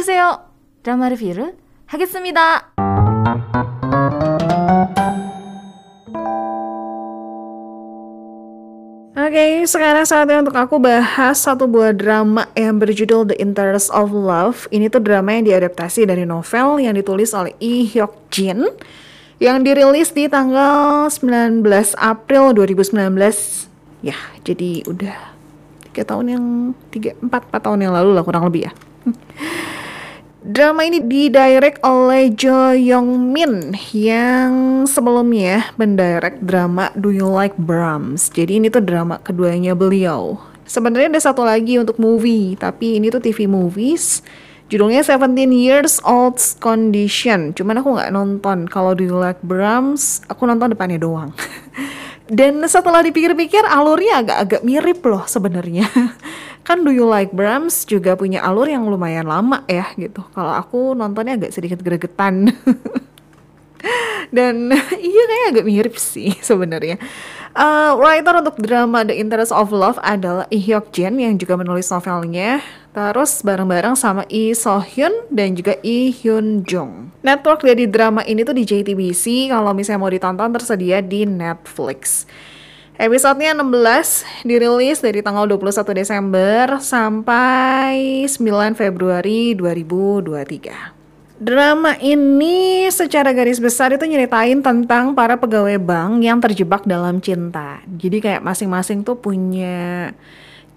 오세요. 드라마 리뷰를 하겠습니다. Oke, okay, sekarang saatnya untuk aku bahas satu buah drama yang berjudul The Interest of Love. Ini tuh drama yang diadaptasi dari novel yang ditulis oleh Lee Hyuk Jin yang dirilis di tanggal 19 April 2019. Ya, jadi udah tiga tahun yang tiga empat empat tahun yang lalu lah kurang lebih ya. Drama ini didirect oleh Jo Young Min yang sebelumnya mendirect drama Do You Like Brahms. Jadi ini tuh drama keduanya beliau. Sebenarnya ada satu lagi untuk movie, tapi ini tuh TV movies. Judulnya 17 Years Old Condition. Cuman aku nggak nonton. Kalau Do You Like Brahms, aku nonton depannya doang. Dan setelah dipikir-pikir alurnya agak-agak mirip loh sebenarnya. kan Do You Like Brahms juga punya alur yang lumayan lama ya gitu. Kalau aku nontonnya agak sedikit gregetan. Dan iya kayak agak mirip sih sebenarnya. Uh, writer untuk drama The Interest of Love adalah Lee Hyuk Jin yang juga menulis novelnya. Terus bareng-bareng sama Lee So Hyun dan juga Lee Hyun Jung. Network dari drama ini tuh di JTBC. Kalau misalnya mau ditonton tersedia di Netflix. Episodenya 16 dirilis dari tanggal 21 Desember sampai 9 Februari 2023. Drama ini secara garis besar itu nyeritain tentang para pegawai bank yang terjebak dalam cinta. Jadi kayak masing-masing tuh punya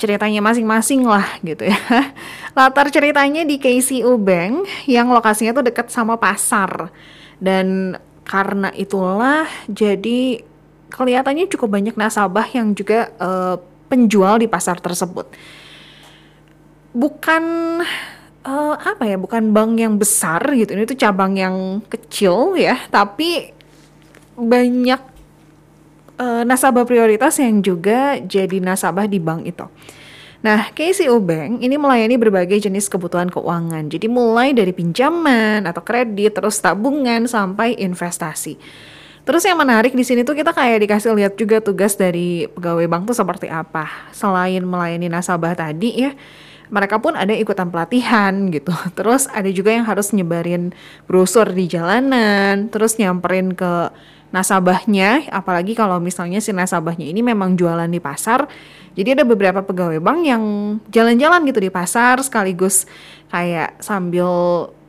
ceritanya masing-masing lah gitu ya. Latar ceritanya di KCU Bank yang lokasinya tuh dekat sama pasar. Dan karena itulah jadi kelihatannya cukup banyak nasabah yang juga uh, penjual di pasar tersebut. Bukan uh, apa ya, bukan bank yang besar gitu. Ini tuh cabang yang kecil ya, tapi banyak uh, nasabah prioritas yang juga jadi nasabah di bank itu. Nah, KCO Bank ini melayani berbagai jenis kebutuhan keuangan. Jadi mulai dari pinjaman atau kredit, terus tabungan sampai investasi. Terus yang menarik di sini tuh kita kayak dikasih lihat juga tugas dari pegawai bank tuh seperti apa. Selain melayani nasabah tadi ya, mereka pun ada ikutan pelatihan gitu. Terus ada juga yang harus nyebarin brosur di jalanan, terus nyamperin ke nasabahnya, apalagi kalau misalnya si nasabahnya ini memang jualan di pasar. Jadi ada beberapa pegawai bank yang jalan-jalan gitu di pasar sekaligus kayak sambil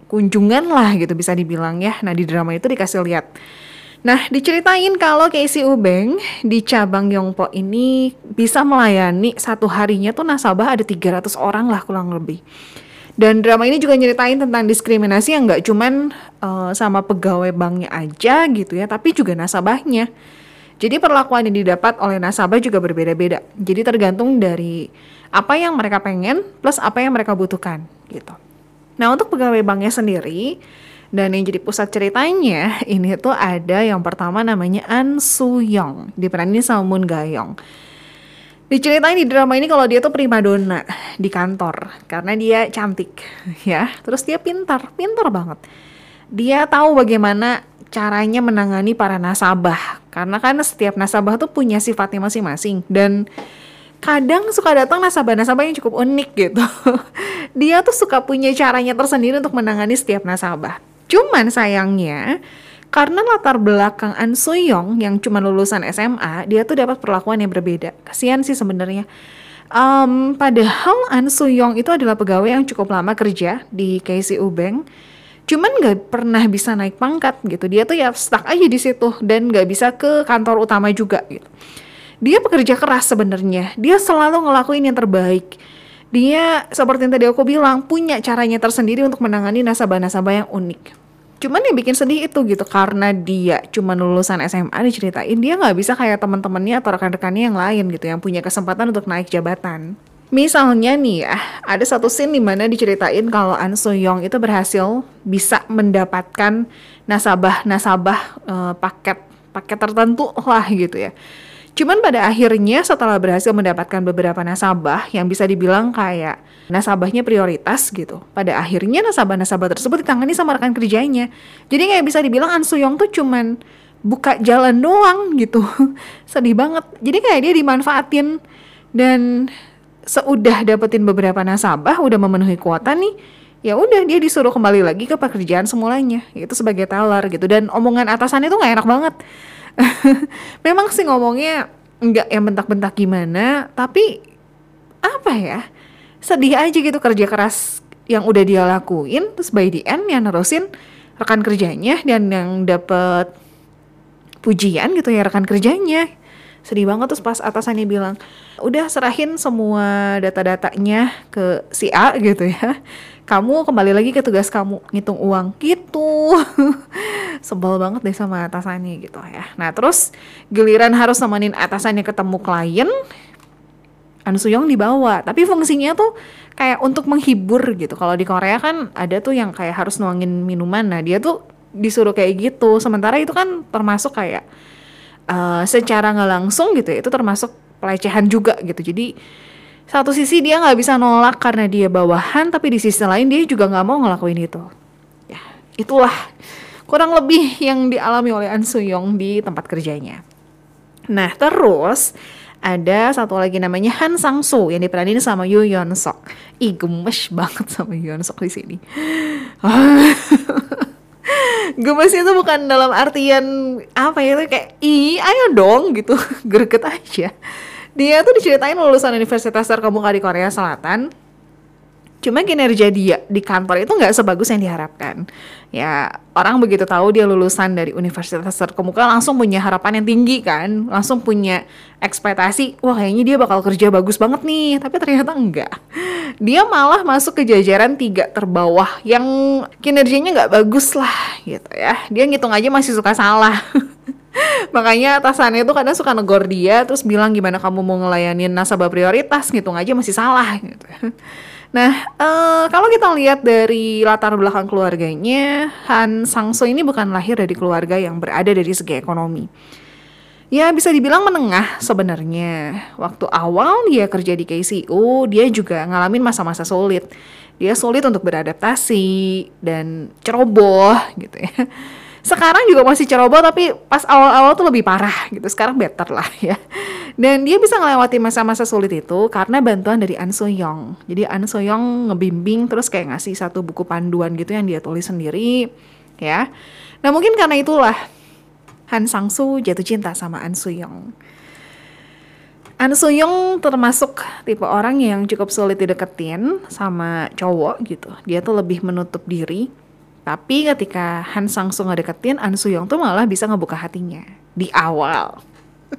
kunjungan lah gitu bisa dibilang ya. Nah di drama itu dikasih lihat Nah, diceritain kalau KCU Bank di cabang Yongpo ini bisa melayani satu harinya tuh nasabah ada 300 orang lah kurang lebih. Dan drama ini juga nyeritain tentang diskriminasi yang nggak cuman uh, sama pegawai banknya aja gitu ya, tapi juga nasabahnya. Jadi perlakuan yang didapat oleh nasabah juga berbeda-beda. Jadi tergantung dari apa yang mereka pengen plus apa yang mereka butuhkan gitu. Nah untuk pegawai banknya sendiri, dan yang jadi pusat ceritanya ini tuh ada yang pertama namanya An Soo Young, diperanin sama Moon Gayong. Diceritain di drama ini kalau dia tuh primadona di kantor karena dia cantik ya. Terus dia pintar, pintar banget. Dia tahu bagaimana caranya menangani para nasabah karena kan setiap nasabah tuh punya sifatnya masing-masing dan kadang suka datang nasabah-nasabah yang cukup unik gitu. dia tuh suka punya caranya tersendiri untuk menangani setiap nasabah. Cuman sayangnya karena latar belakang An Soyong yang cuma lulusan SMA, dia tuh dapat perlakuan yang berbeda. Kasihan sih sebenarnya. Um, padahal An Soyong itu adalah pegawai yang cukup lama kerja di KCU Bank, cuman nggak pernah bisa naik pangkat gitu. Dia tuh ya stuck aja di situ dan nggak bisa ke kantor utama juga gitu. Dia pekerja keras sebenarnya. Dia selalu ngelakuin yang terbaik dia seperti yang tadi aku bilang punya caranya tersendiri untuk menangani nasabah-nasabah yang unik. Cuman yang bikin sedih itu gitu karena dia cuma lulusan SMA diceritain dia nggak bisa kayak teman-temannya atau rekan-rekannya yang lain gitu yang punya kesempatan untuk naik jabatan. Misalnya nih ya, ada satu scene di mana diceritain kalau An So Young itu berhasil bisa mendapatkan nasabah-nasabah uh, paket paket tertentu lah gitu ya. Cuman pada akhirnya setelah berhasil mendapatkan beberapa nasabah yang bisa dibilang kayak nasabahnya prioritas gitu. Pada akhirnya nasabah-nasabah tersebut ditangani sama rekan kerjanya. Jadi kayak bisa dibilang An Suyong tuh cuman buka jalan doang gitu. Sedih banget. Jadi kayak dia dimanfaatin dan seudah dapetin beberapa nasabah, udah memenuhi kuota nih, ya udah dia disuruh kembali lagi ke pekerjaan semulanya itu sebagai teller gitu dan omongan atasannya tuh nggak enak banget memang sih ngomongnya nggak yang bentak-bentak gimana tapi apa ya sedih aja gitu kerja keras yang udah dia lakuin terus by the end yang nerusin rekan kerjanya dan yang dapet pujian gitu ya rekan kerjanya. Sedih banget terus pas atasannya bilang udah serahin semua data-datanya ke si A gitu ya kamu kembali lagi ke tugas kamu ngitung uang. Gitu. Sebel banget deh sama atasannya gitu ya. Nah terus giliran harus nemenin atasannya ketemu klien An Suyong dibawa. Tapi fungsinya tuh kayak untuk menghibur gitu. Kalau di Korea kan ada tuh yang kayak harus nuangin minuman. Nah dia tuh disuruh kayak gitu. Sementara itu kan termasuk kayak uh, secara nggak langsung gitu ya itu termasuk pelecehan juga gitu. Jadi satu sisi dia nggak bisa nolak karena dia bawahan tapi di sisi lain dia juga nggak mau ngelakuin itu ya itulah kurang lebih yang dialami oleh An Suyong di tempat kerjanya nah terus ada satu lagi namanya Han Sang Soo yang diperanin sama Yoo Yeon Sok. Ih gemes banget sama Yeon Sok di sini. Gemesnya itu bukan dalam artian apa ya kayak ih ayo dong gitu greget aja. Dia tuh diceritain lulusan Universitas Terkemuka di Korea Selatan Cuma kinerja dia di kantor itu nggak sebagus yang diharapkan. Ya orang begitu tahu dia lulusan dari universitas terkemuka langsung punya harapan yang tinggi kan, langsung punya ekspektasi, wah kayaknya dia bakal kerja bagus banget nih. Tapi ternyata enggak. Dia malah masuk ke jajaran tiga terbawah yang kinerjanya nggak bagus lah gitu ya. Dia ngitung aja masih suka salah. Makanya atasannya tuh kadang suka negor dia terus bilang gimana kamu mau ngelayanin nasabah prioritas ngitung aja masih salah gitu. Nah, uh, kalau kita lihat dari latar belakang keluarganya, Han Sang Soo ini bukan lahir dari keluarga yang berada dari segi ekonomi. Ya bisa dibilang menengah sebenarnya. Waktu awal dia kerja di KCU, dia juga ngalamin masa-masa sulit. Dia sulit untuk beradaptasi dan ceroboh gitu ya sekarang juga masih ceroboh tapi pas awal-awal tuh lebih parah gitu. Sekarang better lah ya. Dan dia bisa melewati masa-masa sulit itu karena bantuan dari An So Young jadi An So Young ngebimbing terus kayak ngasih satu buku panduan gitu yang dia tulis sendiri ya. Nah mungkin karena itulah Han Sang Soo jatuh cinta sama An So Young An So Young termasuk tipe orang yang cukup sulit dideketin sama cowok gitu. Dia tuh lebih menutup diri tapi ketika Han Sang Soo ngedeketin, An Soo-young tuh malah bisa ngebuka hatinya di awal.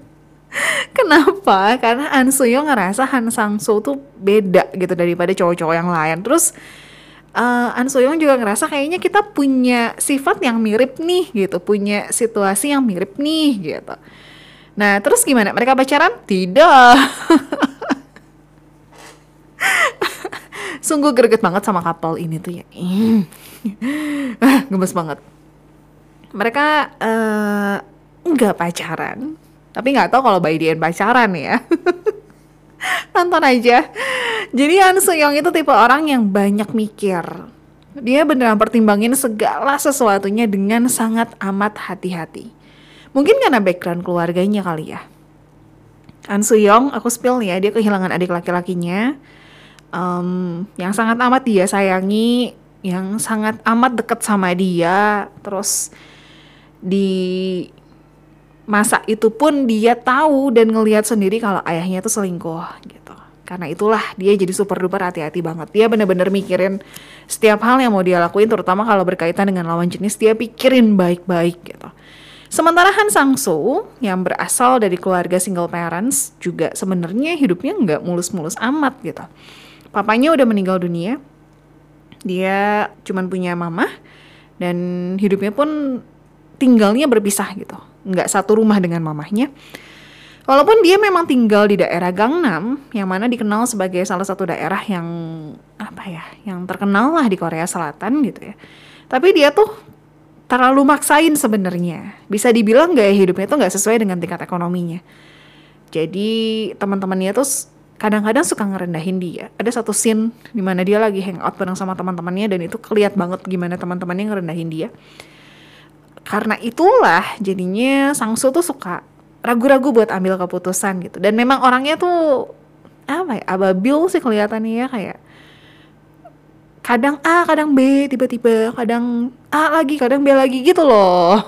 Kenapa? Karena An Soo-young ngerasa Han Sang Soo tuh beda gitu daripada cowok-cowok yang lain. Terus uh, An Soo-young juga ngerasa kayaknya kita punya sifat yang mirip nih gitu, punya situasi yang mirip nih gitu. Nah, terus gimana? Mereka pacaran? Tidak. Sungguh greget banget sama couple ini tuh ya. Gemes banget. Mereka uh, nggak pacaran, tapi nggak tahu kalau by the pacaran ya. Nonton aja. Jadi Han Seyong itu tipe orang yang banyak mikir. Dia beneran pertimbangin segala sesuatunya dengan sangat amat hati-hati. Mungkin karena background keluarganya kali ya. An Suyong, aku spill ya, dia kehilangan adik laki-lakinya um, yang sangat amat dia sayangi, yang sangat amat deket sama dia, terus di masa itu pun dia tahu dan ngelihat sendiri kalau ayahnya itu selingkuh gitu. Karena itulah dia jadi super duper hati-hati banget. Dia bener-bener mikirin setiap hal yang mau dia lakuin, terutama kalau berkaitan dengan lawan jenis, dia pikirin baik-baik gitu. Sementara Han Sang Soo yang berasal dari keluarga single parents juga sebenarnya hidupnya nggak mulus-mulus amat gitu papanya udah meninggal dunia dia cuman punya mama dan hidupnya pun tinggalnya berpisah gitu nggak satu rumah dengan mamahnya Walaupun dia memang tinggal di daerah Gangnam, yang mana dikenal sebagai salah satu daerah yang apa ya, yang terkenal lah di Korea Selatan gitu ya. Tapi dia tuh terlalu maksain sebenarnya. Bisa dibilang gaya hidupnya tuh nggak sesuai dengan tingkat ekonominya. Jadi teman-temannya tuh kadang-kadang suka ngerendahin dia. Ada satu scene di mana dia lagi hangout bareng sama teman-temannya dan itu keliat banget gimana teman-temannya ngerendahin dia. Karena itulah jadinya Sangsu tuh suka ragu-ragu buat ambil keputusan gitu. Dan memang orangnya tuh apa ya ababil sih kelihatannya ya kayak kadang A kadang B tiba-tiba kadang A lagi kadang B lagi gitu loh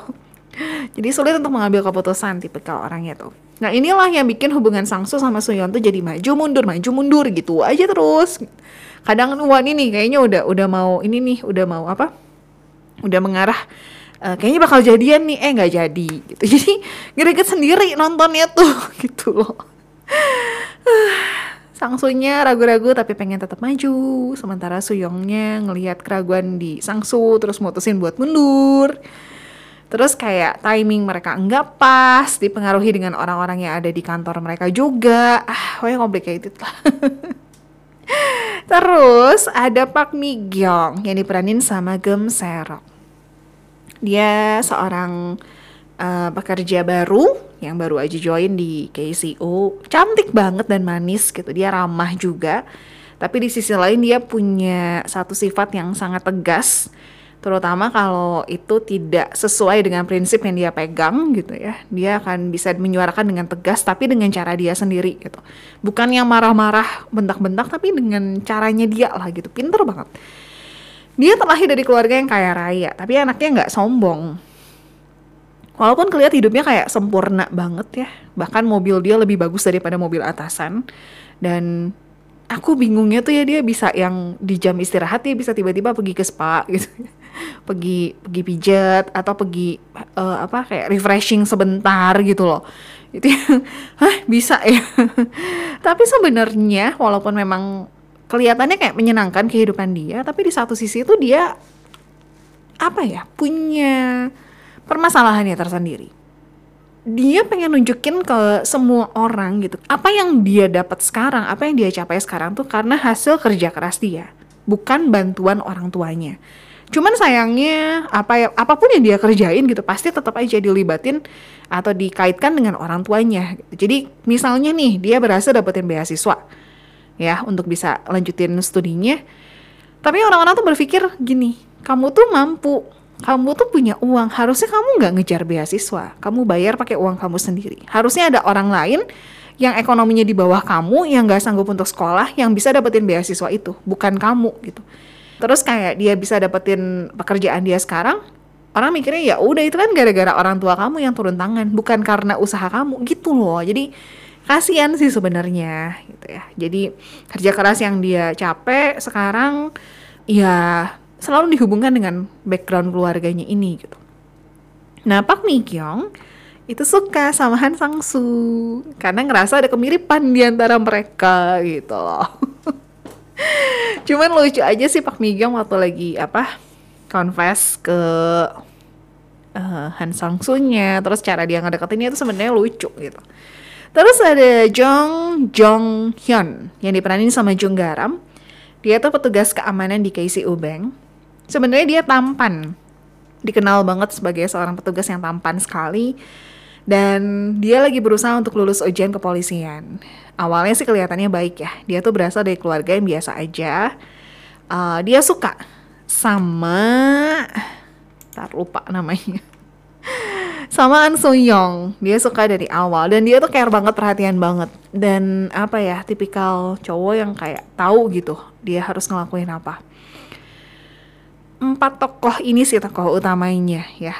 jadi sulit untuk mengambil keputusan tipe kalau orangnya tuh nah inilah yang bikin hubungan Sangsu sama Suyon tuh jadi maju mundur maju mundur gitu aja terus. Kadang wah ini kayaknya udah udah mau ini nih udah mau apa? Udah mengarah uh, kayaknya bakal jadian nih. Eh nggak jadi gitu. Jadi greget sendiri nontonnya tuh gitu loh. Sangsunya ragu-ragu tapi pengen tetap maju, sementara Suyongnya ngelihat keraguan di Sangsu terus mutusin buat mundur. Terus kayak timing mereka enggak pas, dipengaruhi dengan orang-orang yang ada di kantor mereka juga. Ah, pokoknya complicated lah. Terus ada Park Mi Gyong yang diperanin sama Gem Serok. Dia seorang uh, pekerja baru yang baru aja join di KCO cantik banget dan manis gitu dia ramah juga tapi di sisi lain dia punya satu sifat yang sangat tegas terutama kalau itu tidak sesuai dengan prinsip yang dia pegang gitu ya dia akan bisa menyuarakan dengan tegas tapi dengan cara dia sendiri gitu bukan yang marah-marah bentak-bentak tapi dengan caranya dia lah gitu pinter banget dia terlahir dari keluarga yang kaya raya tapi anaknya nggak sombong Walaupun kelihatan hidupnya kayak sempurna banget ya. Bahkan mobil dia lebih bagus daripada mobil atasan. Dan aku bingungnya tuh ya dia bisa yang di jam istirahat dia bisa tiba-tiba pergi ke spa gitu. Pergi pergi pijat atau pergi uh, apa kayak refreshing sebentar gitu loh. Itu hah bisa ya. tapi sebenarnya walaupun memang kelihatannya kayak menyenangkan kehidupan dia, tapi di satu sisi itu dia apa ya? punya permasalahannya tersendiri. Dia pengen nunjukin ke semua orang gitu, apa yang dia dapat sekarang, apa yang dia capai sekarang tuh karena hasil kerja keras dia, bukan bantuan orang tuanya. Cuman sayangnya apa ya, apa pun yang dia kerjain gitu pasti tetap aja dilibatin atau dikaitkan dengan orang tuanya. Jadi misalnya nih dia berhasil dapetin beasiswa ya untuk bisa lanjutin studinya. Tapi orang-orang tuh berpikir gini, kamu tuh mampu kamu tuh punya uang, harusnya kamu nggak ngejar beasiswa, kamu bayar pakai uang kamu sendiri. Harusnya ada orang lain yang ekonominya di bawah kamu, yang nggak sanggup untuk sekolah, yang bisa dapetin beasiswa itu, bukan kamu gitu. Terus kayak dia bisa dapetin pekerjaan dia sekarang, orang mikirnya ya udah itu kan gara-gara orang tua kamu yang turun tangan, bukan karena usaha kamu gitu loh. Jadi kasihan sih sebenarnya gitu ya. Jadi kerja keras yang dia capek sekarang ya selalu dihubungkan dengan background keluarganya ini gitu. Nah Pak Mi Kyung itu suka sama Han Sang Soo karena ngerasa ada kemiripan di antara mereka gitu loh. Cuman lucu aja sih Pak Mi Kyung waktu lagi apa confess ke uh, Han Sang Soo-nya, terus cara dia ngedeketinnya itu sebenarnya lucu gitu. Terus ada Jong Jong Hyun yang diperanin sama Jung Garam. Dia tuh petugas keamanan di KCU Bank Sebenarnya dia tampan. Dikenal banget sebagai seorang petugas yang tampan sekali. Dan dia lagi berusaha untuk lulus ujian kepolisian. Awalnya sih kelihatannya baik ya. Dia tuh berasal dari keluarga yang biasa aja. Uh, dia suka sama... Ntar lupa namanya sama An Soo Young dia suka dari awal dan dia tuh care banget perhatian banget dan apa ya tipikal cowok yang kayak tahu gitu dia harus ngelakuin apa empat tokoh ini sih tokoh utamanya ya.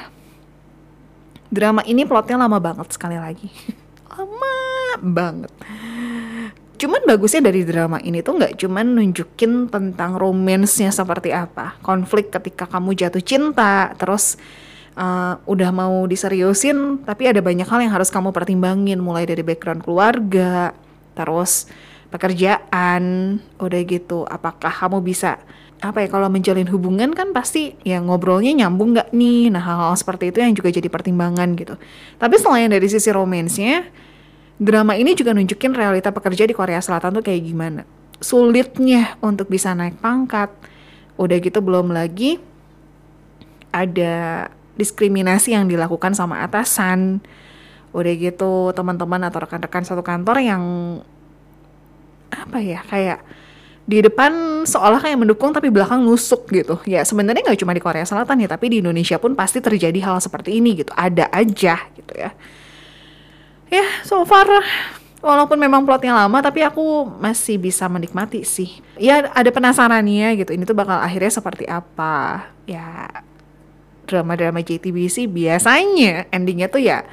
Drama ini plotnya lama banget sekali lagi. lama banget. Cuman bagusnya dari drama ini tuh nggak cuman nunjukin tentang romansnya seperti apa, konflik ketika kamu jatuh cinta, terus uh, udah mau diseriusin, tapi ada banyak hal yang harus kamu pertimbangin, mulai dari background keluarga, terus pekerjaan, udah gitu, apakah kamu bisa apa ya kalau menjalin hubungan kan pasti ya ngobrolnya nyambung nggak nih? Nah hal-hal seperti itu yang juga jadi pertimbangan gitu. Tapi selain dari sisi romansnya drama ini juga nunjukin realita pekerja di Korea Selatan tuh kayak gimana. Sulitnya untuk bisa naik pangkat. Udah gitu belum lagi ada diskriminasi yang dilakukan sama atasan. Udah gitu teman-teman atau rekan-rekan satu kantor yang apa ya kayak di depan seolah kayak mendukung tapi belakang nusuk gitu. Ya sebenarnya nggak cuma di Korea Selatan ya, tapi di Indonesia pun pasti terjadi hal seperti ini gitu. Ada aja gitu ya. Ya so far walaupun memang plotnya lama tapi aku masih bisa menikmati sih ya ada penasarannya gitu ini tuh bakal akhirnya seperti apa ya drama-drama JTBC biasanya endingnya tuh ya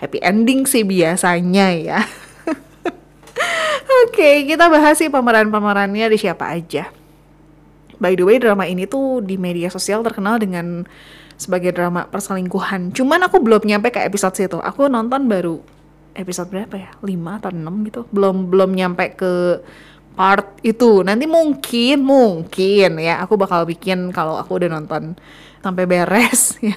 happy ending sih biasanya ya oke okay, kita bahas sih pemeran-pemerannya di siapa aja by the way drama ini tuh di media sosial terkenal dengan sebagai drama perselingkuhan. Cuman aku belum nyampe ke episode situ. Aku nonton baru episode berapa ya? 5 atau 6 gitu. Belum belum nyampe ke part itu. Nanti mungkin mungkin ya aku bakal bikin kalau aku udah nonton sampai beres ya.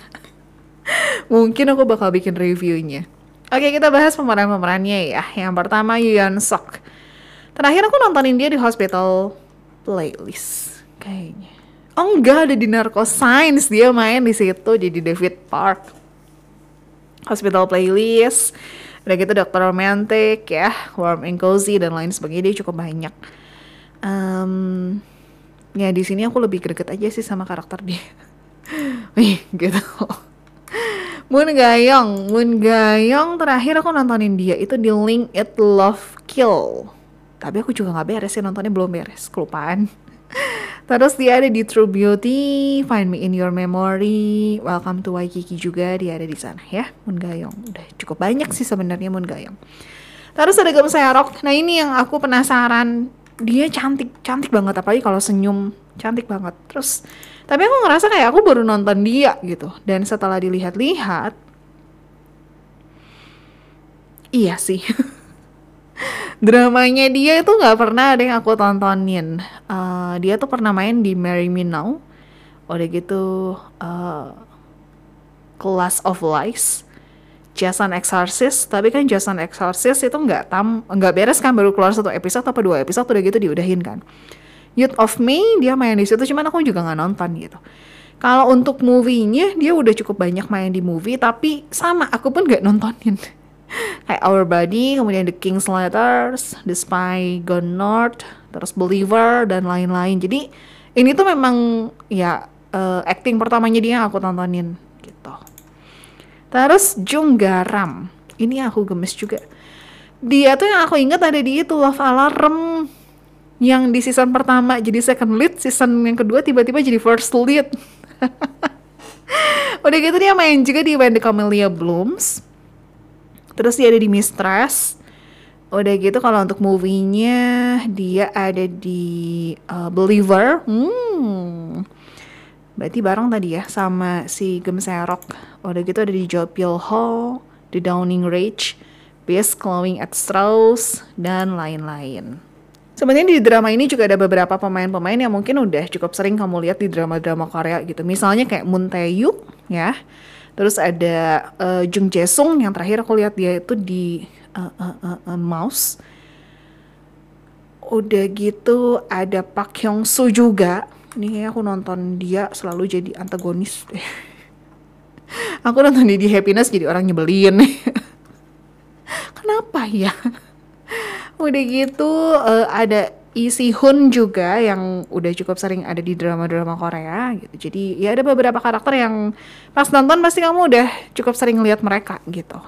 mungkin aku bakal bikin reviewnya. Oke, kita bahas pemeran-pemerannya ya. Yang pertama Yoon Sok. Terakhir aku nontonin dia di Hospital Playlist kayaknya. Oh enggak ada di Narco Science dia main di situ jadi David Park. Hospital Playlist, udah gitu Dokter Romantic ya, Warm and Cozy dan lain sebagainya dia cukup banyak. Um, ya di sini aku lebih greget aja sih sama karakter dia. Wih gitu. Moon Gayong, Moon Gayong terakhir aku nontonin dia itu di Link It Love Kill. Tapi aku juga nggak beres sih nontonnya belum beres, kelupaan. Terus dia ada di True Beauty, Find Me in Your Memory, Welcome to Waikiki juga dia ada di sana ya, Moon Gayong. Udah cukup banyak sih sebenarnya Moon Gayong. Terus ada Gem Serok. Nah ini yang aku penasaran, dia cantik, cantik banget apalagi kalau senyum, cantik banget. Terus tapi aku ngerasa kayak aku baru nonton dia gitu. Dan setelah dilihat-lihat, iya sih. dramanya dia itu nggak pernah ada yang aku tontonin. Uh, dia tuh pernah main di Marry Me Now. Udah gitu uh, Class of Lies. Jason Exorcist, tapi kan Jason Exorcist itu nggak tam nggak beres kan baru keluar satu episode apa dua episode udah gitu diudahin kan. Youth of Me dia main di situ cuman aku juga nggak nonton gitu. Kalau untuk movie-nya dia udah cukup banyak main di movie tapi sama aku pun nggak nontonin kayak Our Body, kemudian The King's Letters, The Spy Gone North, terus Believer dan lain-lain. Jadi ini tuh memang ya uh, acting pertamanya dia yang aku tontonin gitu. Terus Jung Garam, ini aku gemes juga. Dia tuh yang aku ingat ada di itu Love Alarm yang di season pertama jadi second lead, season yang kedua tiba-tiba jadi first lead. Udah gitu dia main juga di When the Camellia Blooms Terus dia ada di Mistress. Udah gitu kalau untuk movie-nya dia ada di uh, Believer. Hmm. Berarti bareng tadi ya sama si Gemserok. Udah gitu ada di Jopil Hall, The Downing Rage, Beast Clawing at Strauss, dan lain-lain. Sebenarnya di drama ini juga ada beberapa pemain-pemain yang mungkin udah cukup sering kamu lihat di drama-drama Korea gitu. Misalnya kayak Moon Tae-yuk ya Terus ada uh, Jung Jae Sung yang terakhir aku lihat dia itu di uh, uh, uh, uh, Mouse. Udah gitu ada Pak Hyung Soo juga. Ini aku nonton dia selalu jadi antagonis. aku nonton dia di Happiness jadi orang nyebelin. Kenapa ya? Udah gitu uh, ada Isi Hun juga yang udah cukup sering ada di drama-drama Korea gitu. Jadi ya ada beberapa karakter yang pas nonton pasti kamu udah cukup sering lihat mereka gitu.